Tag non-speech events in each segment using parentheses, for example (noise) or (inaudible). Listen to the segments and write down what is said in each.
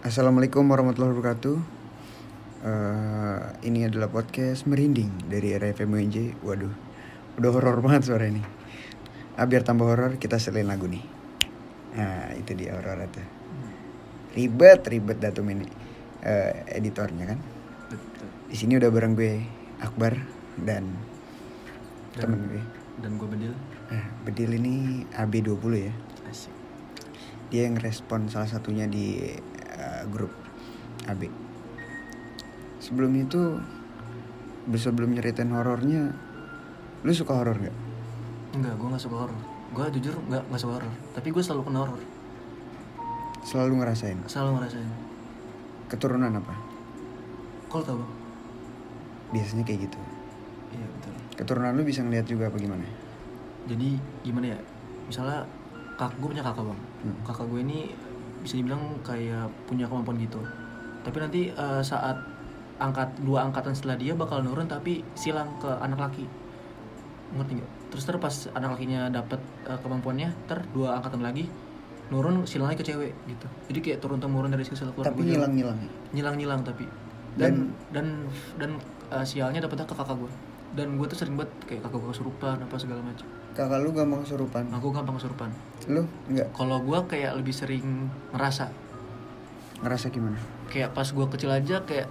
Assalamualaikum warahmatullahi wabarakatuh. Eh, ini adalah podcast merinding dari RFM UNJ. Waduh, udah horor banget suara ini. Ah, biar tambah horor kita selain lagu nih. Nah, itu dia horor itu. Ribet, ribet datum ini. Eh, editornya kan. Betul. Di sini udah bareng gue Akbar dan Dan, temen gue. dan gue bedil. Nah, Bedil ini AB20 ya. Asik. Dia yang respon salah satunya di grup AB. Sebelum itu sebelum nyeritain horornya, lu suka horor nggak? Enggak, gue gak suka horor. Gue jujur gak, gak suka horor. Tapi gue selalu kena horor. Selalu ngerasain. Selalu ngerasain. Keturunan apa? Kau tau bang? Biasanya kayak gitu. Iya betul. Keturunan lu bisa ngeliat juga apa gimana? Jadi gimana ya? Misalnya kak gue punya kakak bang. Hmm. Kakak gue ini bisa dibilang kayak punya kemampuan gitu. Tapi nanti eh, saat angkat dua angkatan setelah dia bakal nurun tapi silang ke anak laki. Ngerti gak? Terus ter pas anak lakinya dapet eh, kemampuannya, ter dua angkatan lagi nurun silang lagi ke cewek gitu. Jadi kayak turun temurun dari silsilah keluarga. Tapi gitu. ngilang-ngilang. nyilang-nyilang tapi dan dan dan, uh, sialnya dapetnya ke kakak gue dan gue tuh sering banget kayak kakak gue kesurupan apa segala macam Kakak lu gampang kesurupan. aku gampang kesurupan. Lu? Nggak? Kalau gue kayak lebih sering ngerasa. Ngerasa gimana? kayak pas gue kecil aja kayak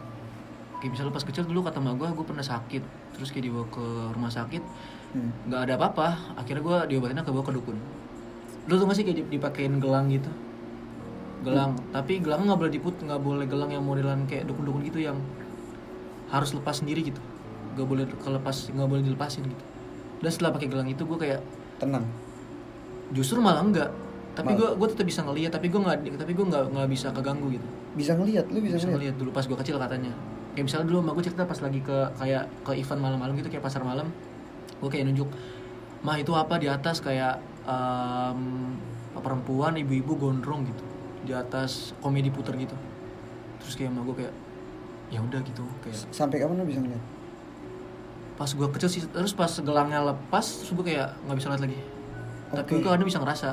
kayak misalnya pas kecil dulu kata mak gue gue pernah sakit. Terus kayak dibawa ke rumah sakit Hmm. nggak ada apa-apa. Akhirnya gue diobatinnya ke bawa ke dukun. Lu tuh gak sih kayak dip- dipakein gelang gitu? Gelang. Tapi gelangnya nggak boleh diput nggak boleh gelang yang modelan kayak dukun-dukun gitu yang harus lepas sendiri gitu. Nggak boleh kelepas nggak boleh dilepasin gitu dan setelah pakai gelang itu gue kayak Tenang. justru malah enggak. Tapi gue gue tetap bisa ngeliat tapi gue nggak tapi gue nggak nggak bisa keganggu gitu. Bisa ngeliat, lu bisa, bisa ngeliat? dulu pas gue kecil katanya. Kayak misalnya dulu sama gue cerita pas lagi ke kayak ke event malam-malam gitu kayak pasar malam. Gue kayak nunjuk mah itu apa di atas? Kayak em, perempuan ibu-ibu gondrong gitu. Di atas komedi puter gitu. Terus kayak sama gue kayak ya udah gitu. Kayak Sampai kapan lu bisa ngeliat? Pas gue kecil sih terus pas gelangnya lepas terus gue kayak nggak bisa lihat lagi tapi Oke. gue kadang bisa ngerasa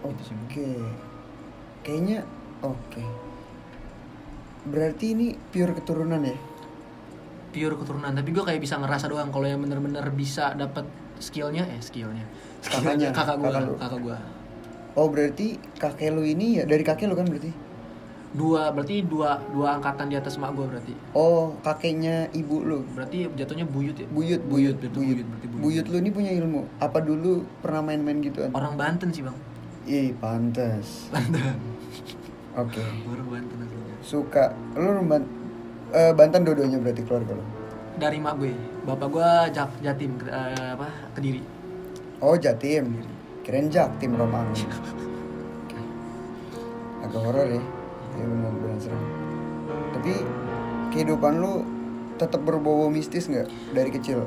Oke. Gitu sih. Kayaknya oke. Berarti ini pure keturunan ya? pure keturunan tapi gue kayak bisa ngerasa doang kalau yang bener-bener bisa dapat skillnya eh skillnya Kakaknya, kakak gue kakak gue Oh berarti kakek lu ini ya dari kakek lu kan berarti? Dua berarti dua dua angkatan di atas mak gue berarti Oh kakeknya ibu lu. berarti jatuhnya buyut ya Buyut, buyut buyut, buyut. buyut berarti buyut, Buyut lu ini punya ilmu. Apa dulu pernah main-main gituan? orang Banten sih bang Ih pantas. Banten Oke. orang Banten aslinya Suka. Lu orang Ban- eh, Banten dua-duanya berarti keluarga lu. dari mak gue bapak gue jak jatim ke- eh, apa kediri Oh Jatim. Keren Jaktim Romang. (laughs) Agak horor ya. Ya benar benar serem. Tapi kehidupan lu tetap berbau mistis nggak dari kecil?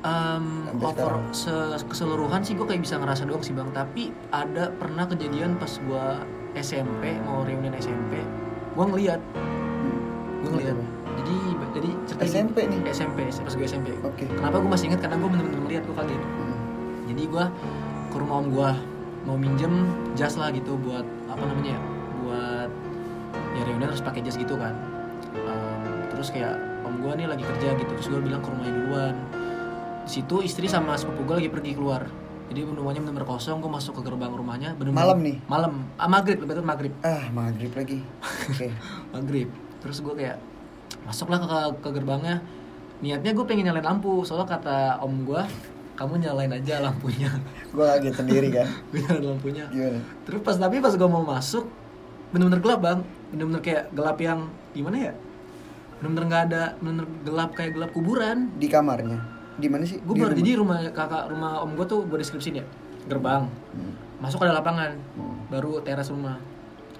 Um, Sampai over se- keseluruhan sih gue kayak bisa ngerasa doang sih bang tapi ada pernah kejadian pas gue SMP mau reunian SMP gue ngeliat gue ngeliat jadi jadi cerita SMP nih? SMP pas gue SMP Oke. kenapa gue masih ingat karena gue bener-bener ngeliat gue kaget Hmm. jadi gue ke rumah om gue mau minjem jas lah gitu buat apa namanya ya ya reunian harus pakai jas gitu kan. Em, terus kayak om gue nih lagi kerja gitu. Terus gue bilang ke rumahnya duluan. Di situ istri sama sepupu gue lagi pergi keluar. Jadi rumahnya bener-bener kosong gue masuk ke gerbang rumahnya bener Malam nih? malam. Ah, maghrib lebih tepatnya maghrib. Ah maghrib lagi. Oke. (laughs) maghrib. Terus gue kayak masuklah ke, ke gerbangnya. Niatnya gue pengen nyalain lampu soalnya kata om gue kamu nyalain aja lampunya. (laughs) Gue kaget sendiri kan. (laughs) gue nyalain lampunya. Gimana? terus pas tapi pas gue mau masuk bener-bener gelap bang bener-bener kayak gelap yang gimana ya bener-bener nggak ada bener-bener gelap kayak gelap kuburan Di kamarnya? Di mana sih? gue Di baru rumah? jadi rumah kakak rumah om gue tuh gue deskripsiin ya gerbang Hmm. masuk ada lapangan Hmm. baru teras rumah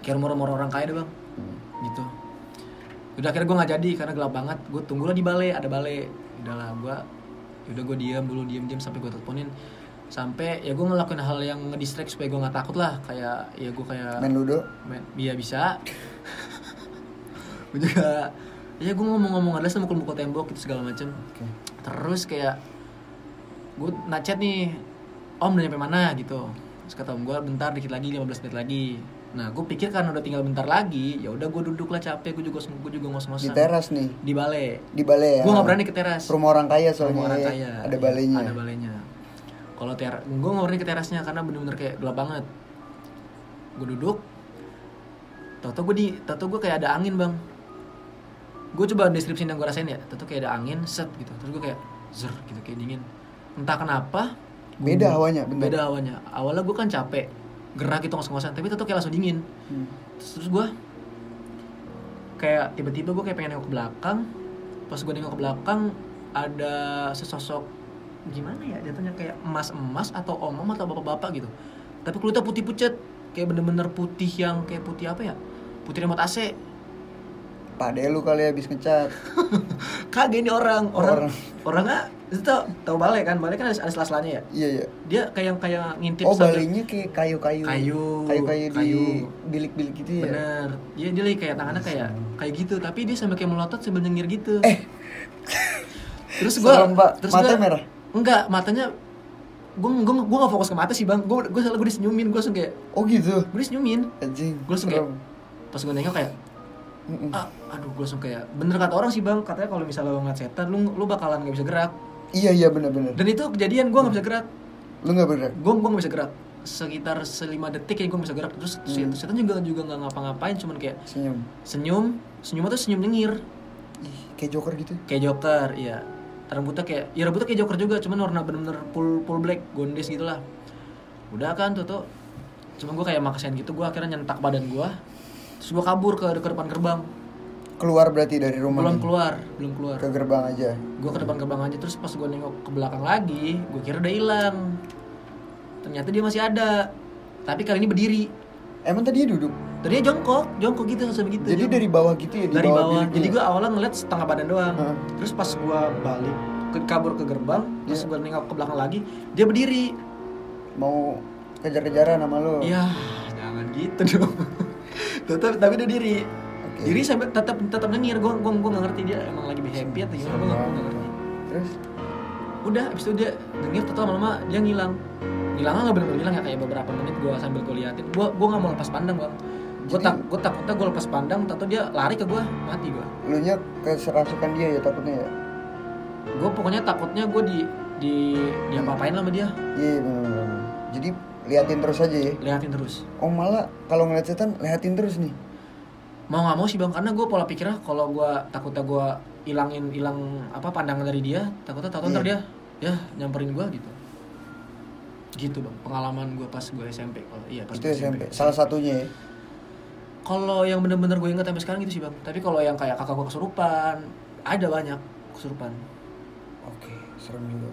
kayak rumah-rumah orang kaya deh bang Hmm. gitu udah akhirnya gue nggak jadi karena gelap banget gue tunggulah di balai ada balai udahlah gue udah gue diam dulu diam diam sampai gue teleponin sampai ya gue ngelakuin hal yang ngedistract supaya gue nggak takut lah kayak ya gue kayak Main ludo? main iya bisa (laughs) gue juga ya gue ngomong-ngomong ada sama mukul-mukul tembok gitu segala macem Oke. terus kayak gue ngechat nih om udah nyampe mana gitu terus kata om gue bentar dikit lagi 15 menit lagi nah gue pikir kan udah tinggal bentar lagi ya udah gue duduk lah capek gue juga gue juga ngos-ngosan Di teras nih, di balai di balai ya. gue nggak berani ke teras Rumah orang kaya soalnya. Rumah orang ya. kaya Ada iya, balainya. ada balainya kalau ter gue berani ke terasnya karena bener-bener kayak gelap banget. Gue duduk tau gue di tau gue kayak ada angin bang. Gue coba deskripsi yang gue rasain ya tau kayak ada angin set gitu. Terus gue kayak zer gitu kayak dingin. Entah kenapa Beda gua- bener. beda hawanya awalnya gue kan capek gerak gitu ngos-ngosan tapi tetap kayak langsung dingin. Hmm. terus, terus gue kayak tiba-tiba gue kayak pengen nengok ke belakang. Pas gue nengok ke belakang ada sesosok gimana ya? Jatuhnya kayak emas-emas atau om-om atau bapak-bapak gitu. Tapi kulitnya putih pucet. Kayak bener-bener putih yang kayak putih apa ya? Putih remote AC Pak De lu kali habis ngecat. (laughs) kagak ini orang. Orang orang. orangnya itu tau tau balai kan? Balai kan ada, ada sela-selanya ya? Iya, iya. dia kayak kayak ngintip Oh, balainya kayak kayu-kayu. Kayu, Kayu-kayu di bilik-bilik gitu ya. bener. Dia dia lagi kayak tangannya kayak kayak gitu. Tapi dia sambil kayak melotot sambil nyengir gitu. Eh, terus gua serem, terus Matanya gua- merah? Enggak matanya gua gua gua gak fokus ke mata sih bang gua gua salah gua disenyumin gua langsung kayak oh gitu. gua disenyumin Anjing. gua langsung kayak pas gua nengok kayak ah aduh gua langsung kayak bener kata orang sih bang katanya kalau misalnya lo ngeliat setan lu lu bakalan nggak bisa gerak Iya, iya benar-benar. dan itu kejadian gua nggak bisa gerak Lu nggak bergerak? gua gua nggak bisa gerak sekitar selima detik ya nggak bisa gerak terus Hmm. setan juga juga nggak ngapa-ngapain cuman kayak Senyum. senyum senyumnya tuh senyum nyengir Ih, kayak Joker gitu. kayak Joker iya rambutnya kayak ya rambutnya kayak Joker juga cuman warna bener-bener full full black gondes gitu lah udah kan tuh tuh cuma gue kayak maksain gitu gue akhirnya nyentak badan gue terus gue kabur ke ke depan gerbang. Keluar berarti dari rumah. belum keluar belum keluar. Ke gerbang aja. gue ke depan gerbang aja terus pas gue nengok ke belakang lagi gue kira udah hilang. Ternyata dia masih ada tapi kali ini berdiri. Emang tadi dia duduk? Dia jongkok jongkok gitu sampai gitu Jadi jongkok. dari bawah gitu ya? Di dari bawah bilik jadi gue awalnya ngeliat setengah badan doang Heeh. terus pas gue balik ke kabur ke gerbang terus Iya. gue nengok ke belakang lagi dia berdiri mau kejar-kejaran sama lu. Iya, jangan gitu dong. (laughs) tetap tapi dia diri. Oke. Diri sampai tetap tetap nyengir. Gue gue gue nggak ngerti dia emang lagi happy atau gimana. Gue nggak ngerti. Terus Udah, abis itu dia nyengir, tetap lama-lama dia ngilang. Ngilangnya nggak benar-benar ngilang ya kayak beberapa menit gue sambil gue liatin. Gue gue nggak mau lepas pandang bang. Gue tak gue takutnya gue lepas pandang, tato dia lari ke gue, mati gue. lu nya keserasukan dia ya takutnya ya? Gue pokoknya takutnya gue di di di apa-apain lah sama dia. Iya benar. Jadi liatin terus aja ya. Liatin terus. Oh malah kalau ngeliat setan liatin terus nih. mau nggak mau sih bang karena gue pola pikirnya kalau gue takutnya gue ilangin hilang apa pandangan dari dia takutnya tahu ntar dia Iya. ya nyamperin gue gitu gitu bang pengalaman gue pas gue SMP kalau iya pas Itu gua SMP. Salah satunya ya. Kalau yang bener-bener gue inget sampai sekarang gitu sih bang tapi kalau yang kayak kakak gue kesurupan ada banyak kesurupan Oke, serem juga.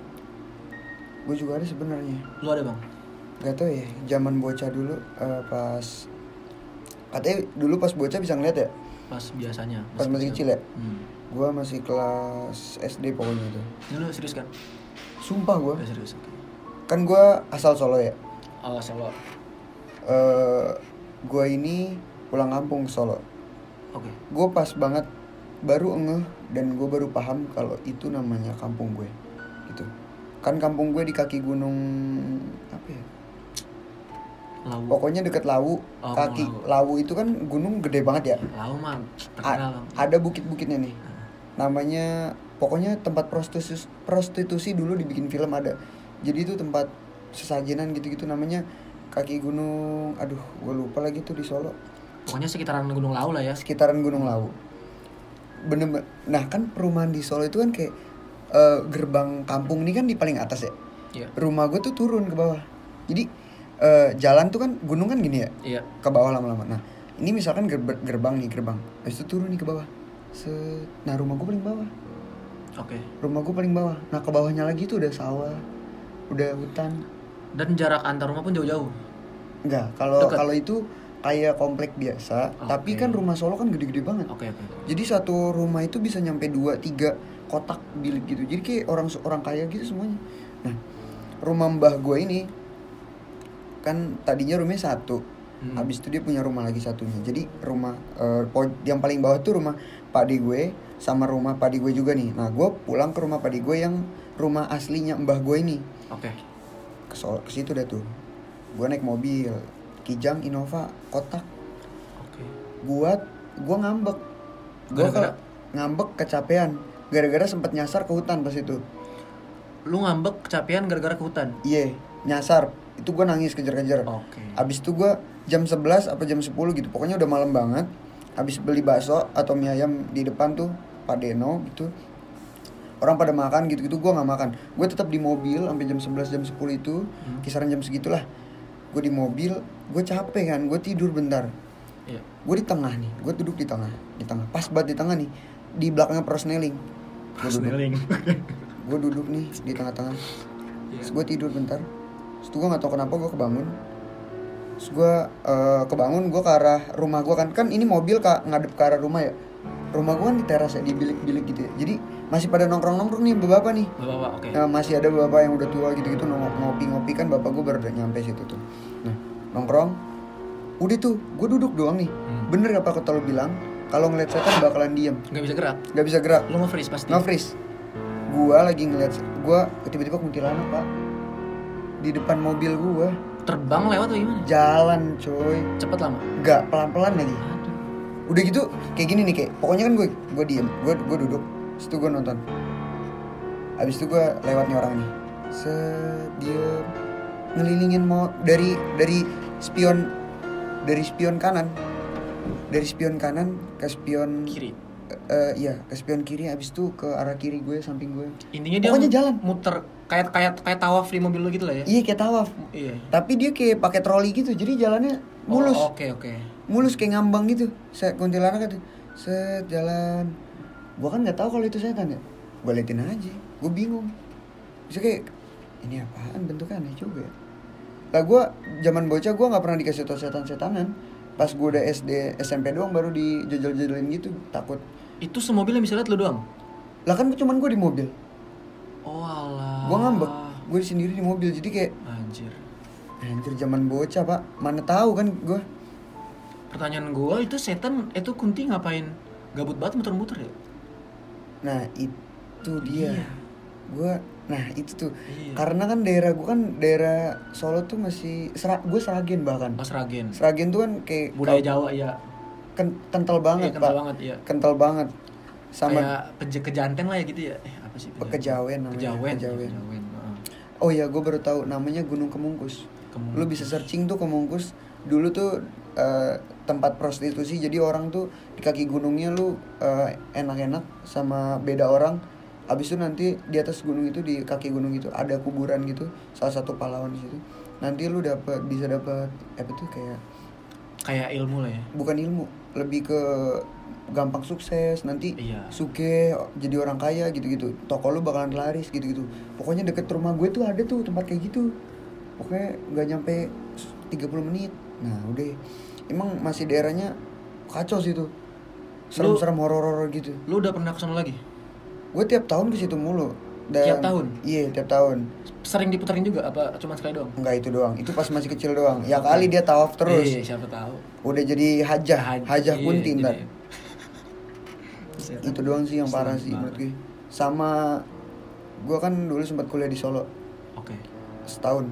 Gue juga ada sebenarnya. lu ada bang Gak tau ya, zaman bocah dulu eh, pas katanya dulu pas bocah bisa ngeliat ya, pas biasanya pas masih kecil ya. hmm. Gua masih kelas SD pokoknya itu. ini lu serius kan Sumpah gua. udah serius Kan gua asal Solo ya. oh solo Eh gua ini pulang kampung ke Solo. oke. Gue pas banget baru ngeh dan gue baru paham kalau itu namanya kampung gue gitu. Kan kampung gue di kaki gunung apa ya? Lawu pokoknya deket Lawu Oh, kaki Lawu. Lawu itu kan gunung gede banget ya? Lawu mah terkenal ada bukit-bukitnya nih. Namanya pokoknya tempat prostitusi prostitusi dulu dibikin film ada. Jadi itu tempat sesajenan gitu-gitu namanya kaki gunung. Aduh gue lupa lagi tuh di Solo pokoknya sekitaran gunung lawu lah ya. Sekitaran gunung Lawu bener nah kan perumahan di Solo itu kan kayak eh, gerbang kampung ini kan di paling atas ya? Iya. Rumah gue tuh turun ke bawah. Jadi eh, jalan tuh kan gunung kan gini ya? Iya. Ke bawah lama-lama. Nah ini misalkan gerb- gerbang nih gerbang. Habis itu turun nih ke bawah. Set. nah rumah gue paling bawah. Oke. Rumah gue paling bawah. Nah ke bawahnya lagi tuh udah sawah udah hutan. Dan jarak antar rumah pun jauh-jauh? Enggak kalau kalau itu kayak komplek biasa tapi Oke. kan rumah Solo kan gede-gede banget. Oke oke oke. jadi satu rumah itu bisa nyampe dua tiga kotak bilik gitu. Jadi kayak orang orang kaya gitu semuanya. Nah rumah mbah gue ini kan tadinya rumahnya satu. Hmm. habis itu dia punya rumah lagi satunya. Jadi rumah po- yang paling bawah tuh rumah pak de gue sama rumah pak gue juga nih. Nah gue pulang ke rumah pak gue yang rumah aslinya mbah gue ini. Oke. Ke Solo- ke situ dah tuh. Gue naik mobil kijang Innova kotak. Kuat gue ngambek. Gue Gara-gara? ngambek kecapean. Gara-gara sempet nyasar ke hutan pas itu. Lu ngambek kecapean gara-gara ke hutan. iya nyasar. Itu gue nangis kejar-kejar. Oke. abis itu gue jam 11 apa jam 10 gitu pokoknya udah malam banget. Abis beli bakso atau mie ayam di depan tuh Pak Deno gitu. Orang pada makan gitu gitu gue nggak makan. Gue tetap di mobil sampai jam 11 jam 10 itu kisaran jam segitulah. Gue di mobil gue capek kan gue tidur bentar. Iya. gue di tengah nih gue duduk di tengah di tengah pas banget di tengah nih di belakangnya prosneling gue duduk. Snelling. (laughs) gue duduk nih di tengah-tengah. Iya. terus gue tidur bentar. Terus gue nggak tahu kenapa gue kebangun. Terus gue eh, kebangun gue ke arah rumah gue kan. Kan ini mobil kak ngadep ke arah rumah ya. Rumah gue kan di teras ya di bilik-bilik gitu ya. Jadi masih pada nongkrong-nongkrong nih bapak nih. Bapak, oke. Nah, masih ada bapak yang udah tua gitu-gitu nong- ngopi-ngopi kan bapak gue baru udah nyampe situ tuh. Nah nongkrong? Udah tuh gue duduk doang nih. Hmm. bener apa kata lo bilang? Kalau ngeliat setan bakalan diem. Nggak bisa gerak. nggak bisa gerak. Lu nge-freeze pasti. nge-freeze. Gua lagi ngeliat gua tiba-tiba kuntilanak pak. Di depan mobil gua. Terbang lewat atau gimana? jalan coy. Cepet lama. nggak pelan-pelan lagi. Aduh. udah gitu kayak gini nih kayak pokoknya kan gue gue diem. Gue gue duduk. Terus itu gue nonton. Abis itu gue lewat nih orang nih. Set dia ngelilingin mau dari dari spion dari spion kanan. Dari spion kanan ke spion Kiri. eh, iya ke spion kiri abis itu ke arah kiri gue samping gue. Intinya dia Pokoknya jalan. muter kayak kayak kayak tawaf di mobil lu gitu lah ya. iya kayak tawaf. Iya. tapi dia kayak pakai troli gitu jadi jalannya mulus. Oh, Oke, oke. mulus kayak ngambang gitu. Saya kuntilanak itu set jalan. Gua kan nggak tahu kalau itu setan ya. Gua liatin aja. Gua bingung. Bisa kayak ini apaan bentuknya aneh juga ya lah gua zaman bocah gua nggak pernah dikasih tau setan-setanan pas gua udah SD SMP doang baru dijajal-jajalin gitu takut Itu semobil yang bisa lihat lu doang. lah kan cuman gua di mobil Oh alah. gua ngambek gua sendiri di mobil jadi kayak Anjir. anjir zaman bocah pak mana tahu kan gua Pertanyaan gua itu setan itu kunti ngapain gabut banget muter-muter ya? nah itu dia Iya. gua nah itu tuh Iya. karena kan daerah gua kan daerah Solo tuh masih sera, gue Seragen bahkan Pas Ragen. Seragen tuh kan kayak Budaya Jawa ya. ken- kental banget Iya, kental pak banget iya. kental banget sama Kayak peje kejanten lah ya gitu ya. Eh apa sih? Kejawen namanya, Kejawen. kejawen. Kejawen. heeh. oh ya gue baru tahu namanya Gunung Kemungkus Kemungkus. lu bisa searching tuh Kemungkus dulu tuh eh, tempat prostitusi jadi orang tuh di kaki gunungnya lu eh, enak-enak sama beda orang abis itu nanti di atas gunung itu di kaki gunung itu ada kuburan gitu salah satu pahlawan di situ. Nanti lu dapat bisa dapat apa tuh kayak Kayak ilmu lah ya. bukan ilmu lebih ke gampang sukses. Nanti Iya. suke jadi orang kaya gitu-gitu. Toko lu bakalan laris gitu-gitu. Pokoknya deket rumah gue tuh ada tuh tempat kayak gitu. Pokoknya nggak nyampe 30 menit. Nah udah. Emang masih daerahnya kacau sih tuh. Serem-serem horor-horor gitu. Lu udah pernah ke sana lagi? Gue tiap tahun ke situ mulu. Tiap tahun? iya tiap tahun. Sering diputerin juga apa cuma sekali doang? Enggak itu doang. Itu pas masih kecil doang. Ya kali dia tawaf terus. Iya, siapa tahu. udah jadi hajah Haj- hajah iya, kunti ntar. Setan. (laughs) itu doang sih yang parah sih menurut gue sama gue kan dulu sempat kuliah di Solo. Oke, setahun.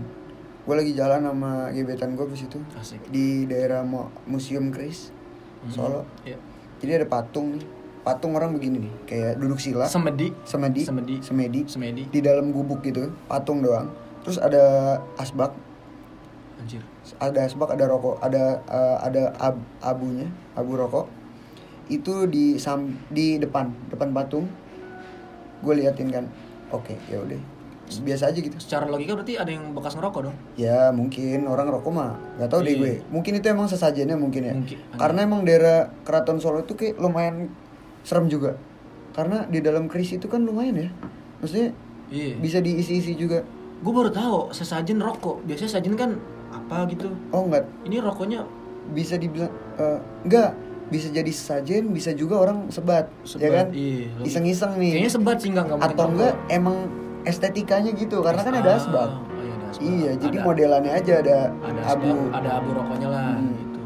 Gue lagi jalan sama gebetan gue di situ. Di daerah Museum Kris Mhm. Solo. Iya. jadi ada patung nih patung orang begini nih kayak duduk sila Semedi. semedi Semedi. semedi Semedi. di dalam gubuk gitu patung doang terus ada asbak Anjir. ada asbak ada rokok ada eh, ada ab- abunya abu rokok itu di sam di depan depan patung gue liatin kan oke ya udah biasa aja gitu Secara logika berarti ada yang bekas ngerokok dong? ya mungkin orang rokok mah nggak tahu deh Iya. gue mungkin itu emang sesajennya mungkin ya Mungkin. karena emang daerah keraton Solo itu kayak lumayan serem juga karena di dalam kris itu kan lumayan ya maksudnya Iya. bisa diisi-isi juga Gue baru tahu sesajen rokok. Biasanya sesajen kan apa gitu. oh enggak Ini rokoknya bisa dibilang eh, enggak bisa jadi sajen bisa juga orang sebat, ya Sebat, kan iya. iseng-iseng nih kayaknya sebat sih nggak nggak mungkin atau rokok. enggak emang estetikanya gitu karena kan ada Ah, asbak oh iya, ada asbak. iya jadi Ada- modelannya aja ada, ada abu abu ada abu rokoknya lah Hmm. gitu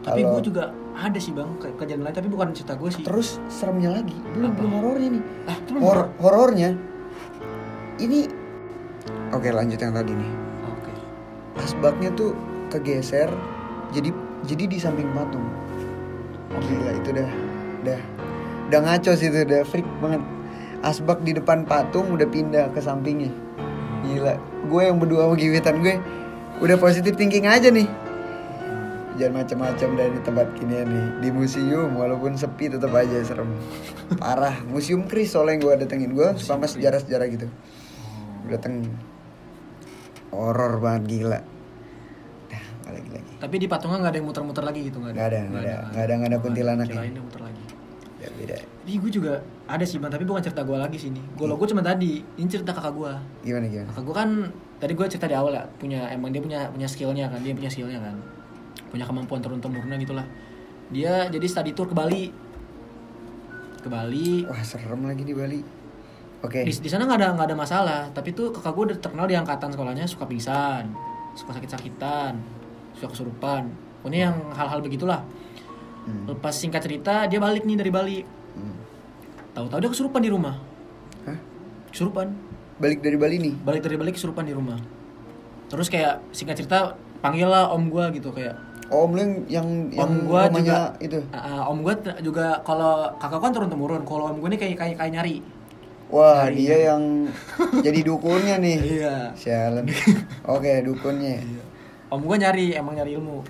tapi gue juga ada sih bang ke kejadian lain tapi bukan cerita gue sih terus seremnya lagi belum Apa? belum horornya nih ah Hor horornya ini oke lanjut yang tadi nih oke asbaknya tuh kegeser jadi jadi di samping patung Gila itu udah udah udah ngaco sih itu udah freak banget. Asbak di depan patung udah pindah ke sampingnya. Gila, gue yang berdua sama gebetan gue udah positif thinking aja nih. Jangan macam-macam dari tempat ginian nih di museum walaupun sepi tetap aja serem. Parah, museum Kris soalnya yang gue datengin gue sama sejarah-sejarah gitu. Gue dateng horor banget gila. Lagi lagi. Tapi di patungan nggak ada yang muter-muter lagi gitu nggak Nggak ada, nggak ada. Nggak ada, nggak ada kuntilanaknya. Kirain dia muter lagi. Ya beda. Tapi gue juga ada sih bang, tapi bukan cerita gue lagi sini. Gue lo gue cuma tadi, ini cerita kakak gue. Gimana gimana? Kakak gue kan tadi gue cerita di awal ya, punya emang dia punya punya skillnya kan, dia punya skillnya kan, punya kemampuan turun temurun gitulah. Dia jadi study tour ke Bali, ke Bali. Wah serem lagi di Bali. Oke. Di, di sana nggak ada nggak ada masalah, tapi tuh kakak gue terkenal di angkatan sekolahnya suka pingsan, suka sakit-sakitan, suka kesurupan. Pokoknya yang hal-hal begitulah. Hmm. Lepas singkat cerita dia balik nih dari Bali. Hmm. Tahu-tahu dia kesurupan di rumah. Hah? Kesurupan. Balik dari Bali nih? Balik dari Bali kesurupan di rumah. Terus kayak singkat cerita panggil lah om gua gitu kayak Oh, Om lu yang yang, om gua juga itu. Ah, om gua t- juga kalau kakak kan turun temurun. Kalau om gua ini kayak kayak kayak nyari. Wah, Dari- dia yang jadi dukunnya nih. (laughs) Iya. Sialan. (laughs) Oke, dukunnya. Om gua nyari emang nyari ilmu.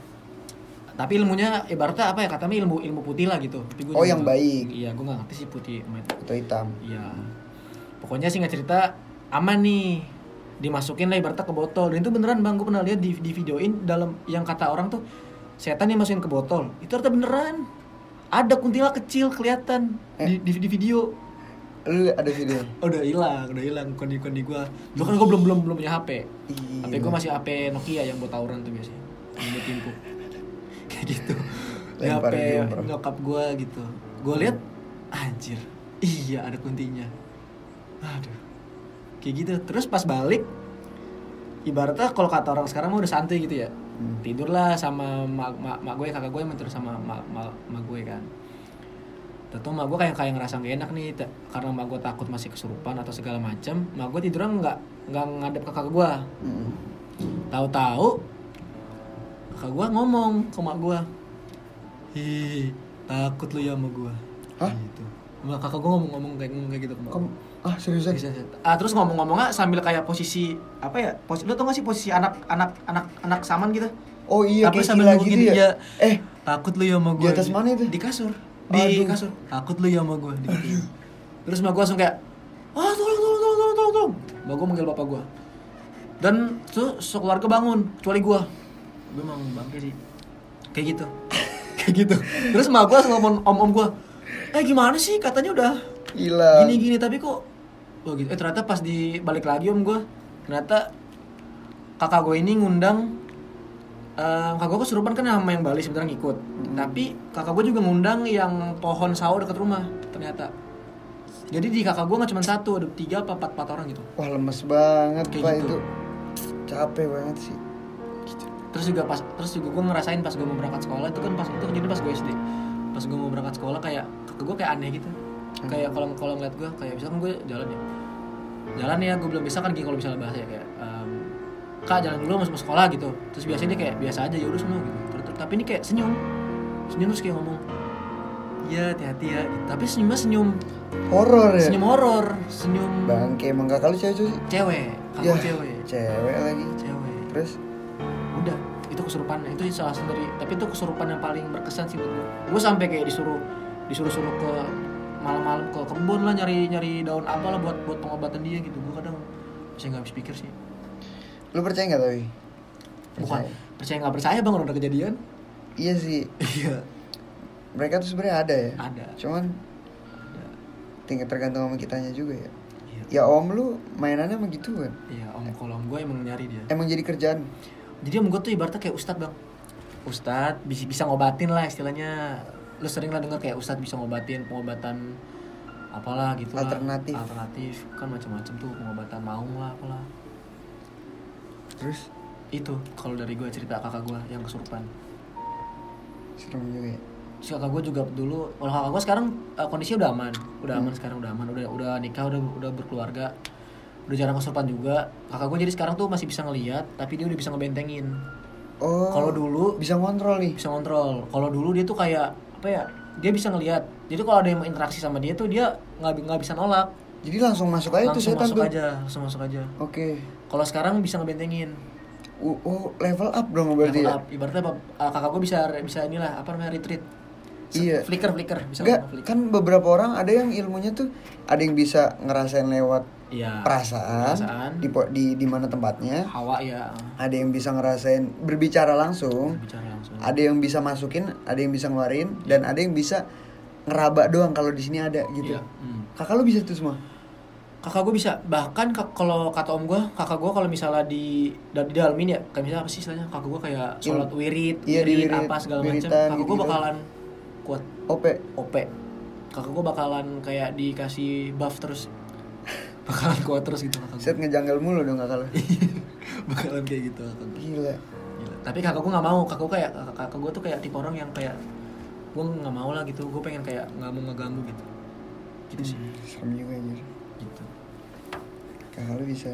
Tapi ilmunya ibaratnya apa ya katanya ilmu ilmu putih lah gitu. Tapi gua Oh, yang nggak- baik. Iya, gua nggak ngerti sih putih. Atau hitam. Iya. Pokoknya singkat cerita aman nih. Dimasukin lah ibaratnya ke botol. Dan itu beneran bang, gue pernah lihat di, di videoin dalam yang kata orang tuh setan yang masukin ke botol. Itu ternyata beneran. Ada kuntilanak kecil kelihatan di, di, di video. Lu ada video? Oh, (laughs) udah hilang, udah hilang kondi kondi gue. Dulu kan gue belum belum belum punya HP. Iya. HP gue masih HP Nokia yang buat tawuran tuh biasanya. Yang buat timpuk. (laughs) Kayak gitu. Di Lempar HP nyokap gue gitu. Gue lihat anjir. Iya ada kuntinya. Aduh. Kayak gitu. Terus pas balik ibaratnya kalau kata orang sekarang mah udah santai gitu ya. Hmm. Tidurlah sama mak, mak, mak gue, kakak gue tidur sama mak, mak, mak gue kan. Tentu mak gue kayak kayak ngerasa gak enak nih karena mak gue takut masih kesurupan atau segala macam. Mak gue tidurnya nggak nggak ngadep ke kakak gue. Mm-mm. Tahu-tahu kakak gue ngomong ke mak gue, Hi, takut lu ya sama gue. Hah? Gitu. Mak kakak gue ngomong-ngomong kayak kayak gitu ke mak. Ah seriusan? Bisa, bisa. Ah terus ngomong-ngomongnya sambil kayak posisi apa ya? Posisi lu tau gak sih posisi anak anak anak anak saman gitu? Oh iya, Tapi kayak sambil gila nunggu gitu ya. iya. Eh, Takut lu ya sama gue. Di atas mana itu? Di kasur. Di Aduh. kasur. Takut lu ya sama gue. Terus mak gue langsung kayak, ah tolong tolong tolong tolong tolong tolong. Mak gue manggil bapak gue. Dan tuh sekeluarga bangun, kecuali gue. Gue emang bangke sih. Kayak gitu. (laughs) Kayak gitu. Terus mak gue langsung ngomong om om gue, eh gimana sih katanya udah gila. gini gini tapi kok oh gitu. Eh ternyata pas di balik lagi om gue ternyata kakak gue ini ngundang eh kakak gue kesurupan kan sama yang Bali sebenarnya ngikut. Tapi kakak gue juga ngundang yang pohon sawo dekat rumah ternyata. Jadi di kakak gue nggak cuma satu ada tiga apa empat empat orang gitu. Wah, lemes banget, Kayak Pak gitu. itu. Capek banget sih. terus juga pas terus juga gue ngerasain pas gue mau berangkat sekolah itu kan pas itu jadi pas gue SD pas gue mau berangkat sekolah kayak kakak gue kayak aneh gitu kayak kalau kalau ngeliat gue kayak misalkan gue jalan ya jalan ya gue belum bisa kan gini kalau misalnya bahasa ya kayak em, kak jalan dulu masuk sekolah gitu terus biasanya dia kayak biasa aja ya udah semua gitu tapi ini kayak senyum senyum terus kayak ngomong iya hati-hati ya gitu. tapi senyumnya senyum Horor ya. senyum horor senyum Bangke emang kakak lu cewek sih? cewek kakak Ya, cewek Cewek lagi. cewek Terus udah itu kesurupan itu salah satu dari tapi itu kesurupan yang paling berkesan sih buat gue gue sampai kayak disuruh disuruh suruh ke malam-malam ke kebun lah nyari nyari daun apa lah buat buat pengobatan dia gitu. Gue kadang bisa nggak habis pikir sih. Lu percaya nggak tapi? bukan. Percaya. Nggak percaya bang udah kejadian. Iya sih. iya. Mereka tuh sebenarnya ada ya. ada. Cuman ada. tinggal tergantung sama kitanya juga ya. iya. Ya om lu mainannya emang gitu kan. iya om. Kalau om gue emang nyari dia. Emang jadi kerjaan. jadi om gue tuh ibaratnya kayak ustad bang. Ustad bisa bisa ngobatin lah istilahnya lu sering lah dengar kayak ustad bisa ngobatin pengobatan apalah gitu lah. Alternatif. alternatif. Kan macam-macam tuh pengobatan maung lah apalah. Terus? Itu kalau dari gue cerita kakak gue yang kesurupan. Serem juga ya. si kakak gue juga dulu kalau kakak gue sekarang eh, kondisinya udah aman. Udah aman sekarang udah aman. Udah udah nikah udah udah berkeluarga. Udah jarang kesurupan juga. Kakak gue jadi sekarang tuh masih bisa ngelihat tapi dia udah bisa ngebentengin. Oh. Kalau dulu- bisa ngontrol nih. bisa ngontrol. Kalau dulu dia tuh kayak apa ya dia bisa ngelihat jadi kalau ada yang mau interaksi sama dia tuh dia nggak nggak bisa nolak Jadi langsung masuk aja tuh langsung setan masuk tuh. aja langsung masuk aja Oke. kalau sekarang bisa ngebentengin Oh, oh, level up dong berarti level ya? up ibaratnya apa, uh, kakak gue bisa bisa inilah apa namanya retreat Se- Iya. flicker flicker bisa ngomong flicker. kan beberapa orang ada yang ilmunya tuh ada yang bisa ngerasain lewat iya perasaan, perasaan. di di di mana tempatnya. hawa ya Ada yang bisa ngerasain berbicara langsung. bicara langsung Ada yang bisa masukin, ada yang bisa ngeluarin dan ada yang bisa ngeraba doang kalau di sini ada gitu. Iya. Hmm. Kakak lu bisa tuh semua? kakak gue bisa bahkan kalau kata om gue kakak gue kalau misalnya di di dalamin ya kayak misalnya apa sih istilahnya kakak gue kayak sholat wirid Iya, wirid, wirid, apa segala macam kakak gue gitu-gitu. bakalan kuat OP. OP kakak gue bakalan kayak dikasih buff terus (laughs) bakalan kuat terus gitu kakak Set gue ngejanggal mulu dong kakak (laughs) bakalan kayak gitu kakak gue Gila. Tapi kakak gue nggak mau. Kakak gue kayak kakak, kakak gue tuh kayak tipe orang yang kayak gue nggak mau lah gitu. Gue pengen kayak nggak mau ngeganggu gitu. Gitu sih. Hmm, serem juga anjir. gitu. Kakak lu bisa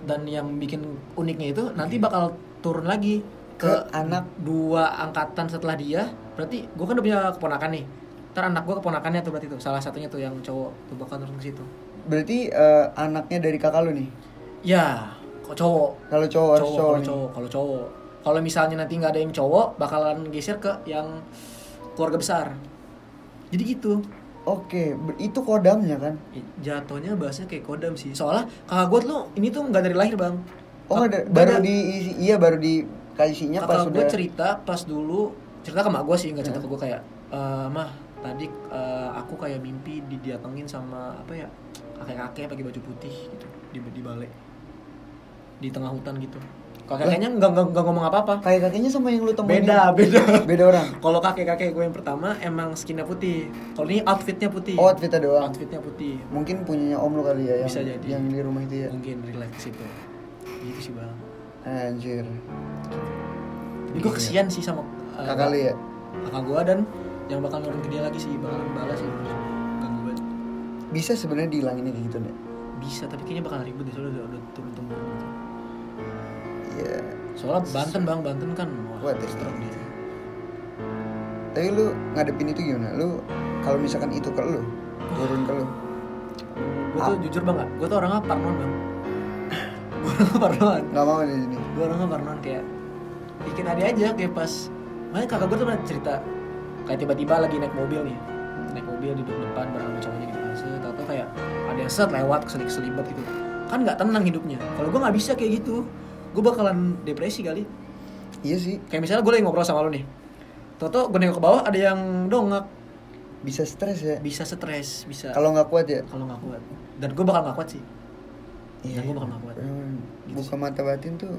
dan yang bikin uniknya itu nanti bakal turun lagi ke, Ke anak. dua angkatan setelah dia. Berarti gue kan udah punya keponakan nih. Ntar anak gue keponakannya tuh berarti tuh. Salah satunya tuh yang cowok tuh bakal turun ke situ. Berarti eh, anaknya dari kakak lu nih. ya kok cowok. Kalau cowok cowok kalau cowok. kalau cowok. Kalau misalnya nanti nggak ada yang cowok bakalan geser ke yang keluarga besar. Jadi gitu. Oke, itu kodamnya kan? Jatuhnya bahasanya kayak kodam sih. Soalnya kakak gue tuh ini tuh nggak dari lahir bang. Oh, ada, baru di iya baru di kasihnya pas kakak gue sudah cerita pas dulu cerita ke mak gue sih nggak cerita ke gue kayak "Eh, mah tadi eh, aku kayak mimpi didatengin sama apa ya kakek kakek pakai baju putih gitu di di balai di tengah hutan gitu kakek kakeknya nggak nggak nggak ngomong apa apa kayak kakeknya sama yang lu temuin. beda beda (laughs) Beda orang. kalau kakek kakek gue yang pertama emang skinnya putih kalau ini outfitnya putih Oh, outfitnya doang. outfitnya putih Mungkin punyanya om lu kali ya yang Bisa jadi. yang di rumah itu ya. mungkin relax itu gitu sih bang Anjir. tapi gue kesian sih sama eh, Kakak lu ya. kakak gue dan yang bakal nurun ke dia lagi sih bakal balas sih Bisa sebenarnya dihilangin kayak gitu nih. bisa tapi kayaknya bakal ribet deh soalnya udah, udah turun temurun Iya. soalnya Banten bang Banten kan wah ya. strong gitu Tapi lu ngadepin itu gimana? Lu kalau misalkan itu ke lu, turun ke lu. gue tuh jujur banget gue tuh orangnya parnoan bang (laughs) gue orangnya parnoan Gak mau di sini. gue orangnya parnoan kayak bikin ada aja kayak pas makanya kakak gue tuh pernah cerita kayak tiba-tiba lagi naik mobil nih naik mobil duduk depan bareng sama cowoknya gitu kan set tau kayak ada yang set lewat keselip keselibet gitu kan nggak tenang hidupnya kalau gue nggak bisa kayak gitu gue bakalan depresi kali Iya sih, kayak misalnya gue lagi ngobrol sama lo nih Toto gue nengok ke bawah ada yang dongak bisa stres ya. bisa stres bisa Kalau nggak kuat ya. kalau nggak kuat dan gue bakal nggak kuat sih Iya. Dan gua bakal nggak kuat. Emang Gitu Buka mata batin tuh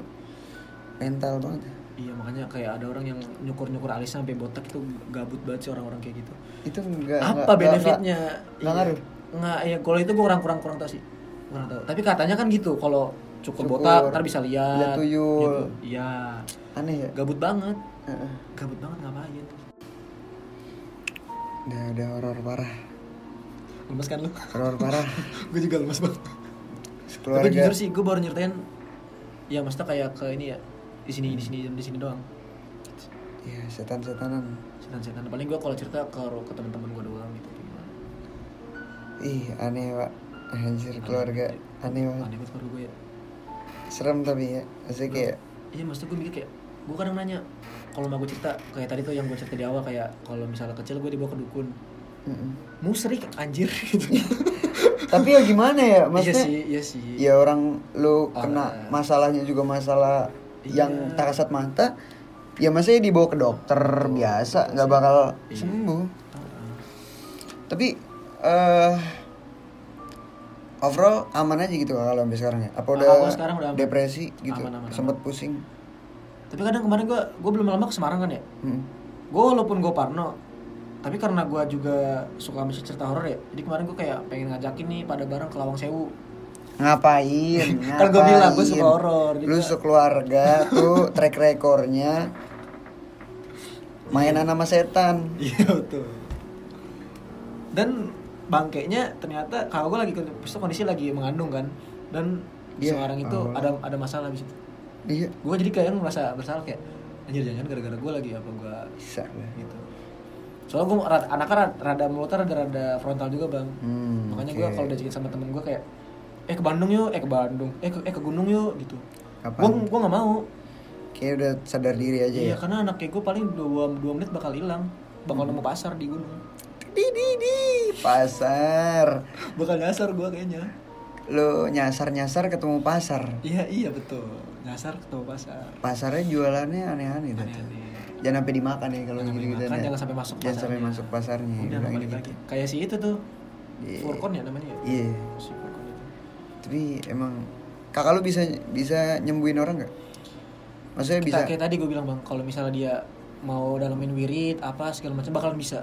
mental banget. ya. iya makanya kayak ada orang yang nyukur nyukur alisnya sampai botak itu gabut banget sih orang-orang kayak gitu Itu enggak apa benefitnya Nggak ngaruh. nggak ya kalau itu gue kurang kurang kurang tahu sih kurang tahu tapi katanya kan gitu kalau cukur, Cukur, botak ntar bisa lihat lihat tuyul. gitu. iya Aneh ya. gabut banget Heeh. gabut banget ngapain Udah udah horor parah. lemes kan lu Horor parah. (laughs) gue juga lemes banget tapi Keluarga. jujur sih gue baru nyeritain ya maksudnya kayak ke ini ya di sini di sini di sini doang Iya, setan-setanan. setan-setan paling gue kalau cerita ke ke teman-teman gue doang gitu Ih, aneh, Pak. Anjir keluarga. Aneh banget. aneh banget keluarga gue ya Serem tapi ya. Maksudnya kayak iya maksudnya gue mikir kayak gue kadang nanya kalau mau gue cerita kayak tadi tuh yang gue cerita di awal kayak kalau misalnya kecil gue dibawa ke dukun mm-mm. musrik anjir (laughs) gitu Tapi ya gimana ya? iya Maksudnya sih iya sih ya orang lu Ah. kena masalahnya juga masalah Iya. yang tak kasat mata ya masanya dibawa ke dokter biasa nggak bakal Iya. sembuh Ah, tapi eh overall aman aja gitu kalau sampai sekarang ya. Apa Ah, udah gua sekarang udah aman. depresi gitu? Aman, aman, sempet pusing? Tapi kadang kemarin gue gue belum lama ke Semarang kan ya? Hmm. gue walaupun gue parno tapi karena gue juga suka sama cerita horor ya jadi kemarin gue kayak pengen ngajakin nih pada bareng ke Lawang Sewu. Ngapain? (laughs) Kan gua bilang, gua suka Ngapain? horor, gitu. lu sekeluarga tuh track rekornya mainan sama setan. Iya betul. Dan bangkainya ternyata kalau gue lagi itu kondisi lagi mengandung kan dan Iya. sekarang itu Oh. ada ada masalah di situ iya gue jadi kayak merasa bersalah kayak anjir jangan gara-gara gue lagi apa gue bisa gitu soalnya gue anaknya rada, rada mulutnya rada rada frontal juga bang Hmm, makanya oke. gue kalau diajakin sama temen gue kayak eh ke Bandung yuk eh ke Bandung eh ke eh ke gunung yuk gitu Kapan? gue gue nggak mau Kayak udah sadar diri aja iya ya. karena anak kayak gue paling dua dua menit bakal hilang bakal Hmm. nemu pasar di gunung Di di di pasar. bakal nyasar gue kayaknya Lo nyasar-nyasar ketemu pasar. iya iya betul nyasar ketemu pasar Pasarnya jualannya aneh-aneh tuh. Aneh-aneh. Jangan sampai dimakan ya kalau gitu gitu jangan sampai masuk Jangan sampai masuk pasarnya. udah balik gitu. lagi kayak si itu tuh Iya. Furkon ya namanya ya Iya. si Furkon itu Tapi emang kakak lu bisa bisa nyembuhin orang nggak? Maksudnya bisa? Kita- kayak tadi gue bilang bang kalau misalnya dia mau dalamin wirid apa segala macam bakalan bisa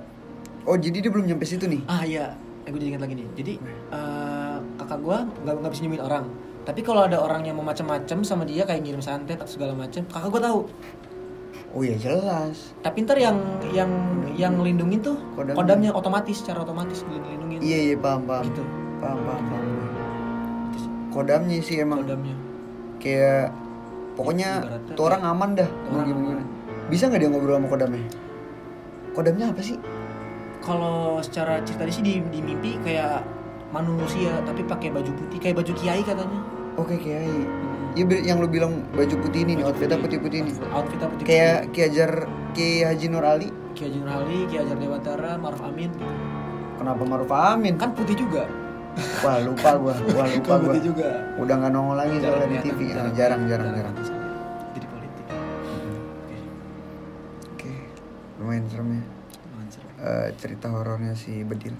Oh jadi dia belum nyampe situ nih? ah iya eh, gue jadi ingat lagi nih jadi eh, kakak gue nggak nggak bisa nyembuhin orang tapi kalau ada orang yang mau macam-macam sama dia kayak ngirim santet atau segala macam kakak gue tahu Oh iya jelas. tapi ntar yang yang yang ngelindungin tuh Kodamnya. kodamnya, otomatis secara otomatis ngelindungin Iya iya paham paham. gitu Paham paham paham. Kodamnya sih emang kodamnya kayak pokoknya Ibaratnya tuh orang aman dah. orang gimana? Bisa nggak dia ngobrol sama kodamnya? Kodamnya apa sih? Kalau secara cerita sih di, di mimpi kayak manusia tapi pakai baju putih kayak baju kiai katanya Oke kiai. Iya ber- yang lu bilang baju putih ini nih, Baju outfitnya putih-putih ini. outfitnya putih Kayak Ki Hajar Ki Haji Nur Ali. Kiai Haji Nur Ali, Kiai Hajar Dewantara, Maruf Amin. Kenapa Maruf Amin? kan putih juga Wah lupa gua, (laughs) wah lupa Kan gua. putih juga Udah nggak nongol lagi soalnya di TV. Ah, Jarang jarang jarang. jadi politik Oke, lumayan serem ya. Eh, cerita horornya si Bedil.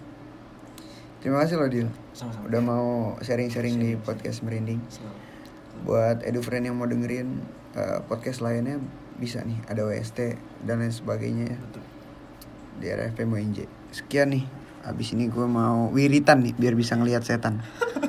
Terima kasih loh Dil. sama-sama Udah mau sharing-sharing di podcast merinding. Sama. Buat edufriend yang mau dengerin eh, podcast lainnya bisa nih ada WST dan lain sebagainya ya di RFM UNJ. Sekian nih. Abis ini gue mau wiritan nih biar bisa ngelihat setan. (laughs)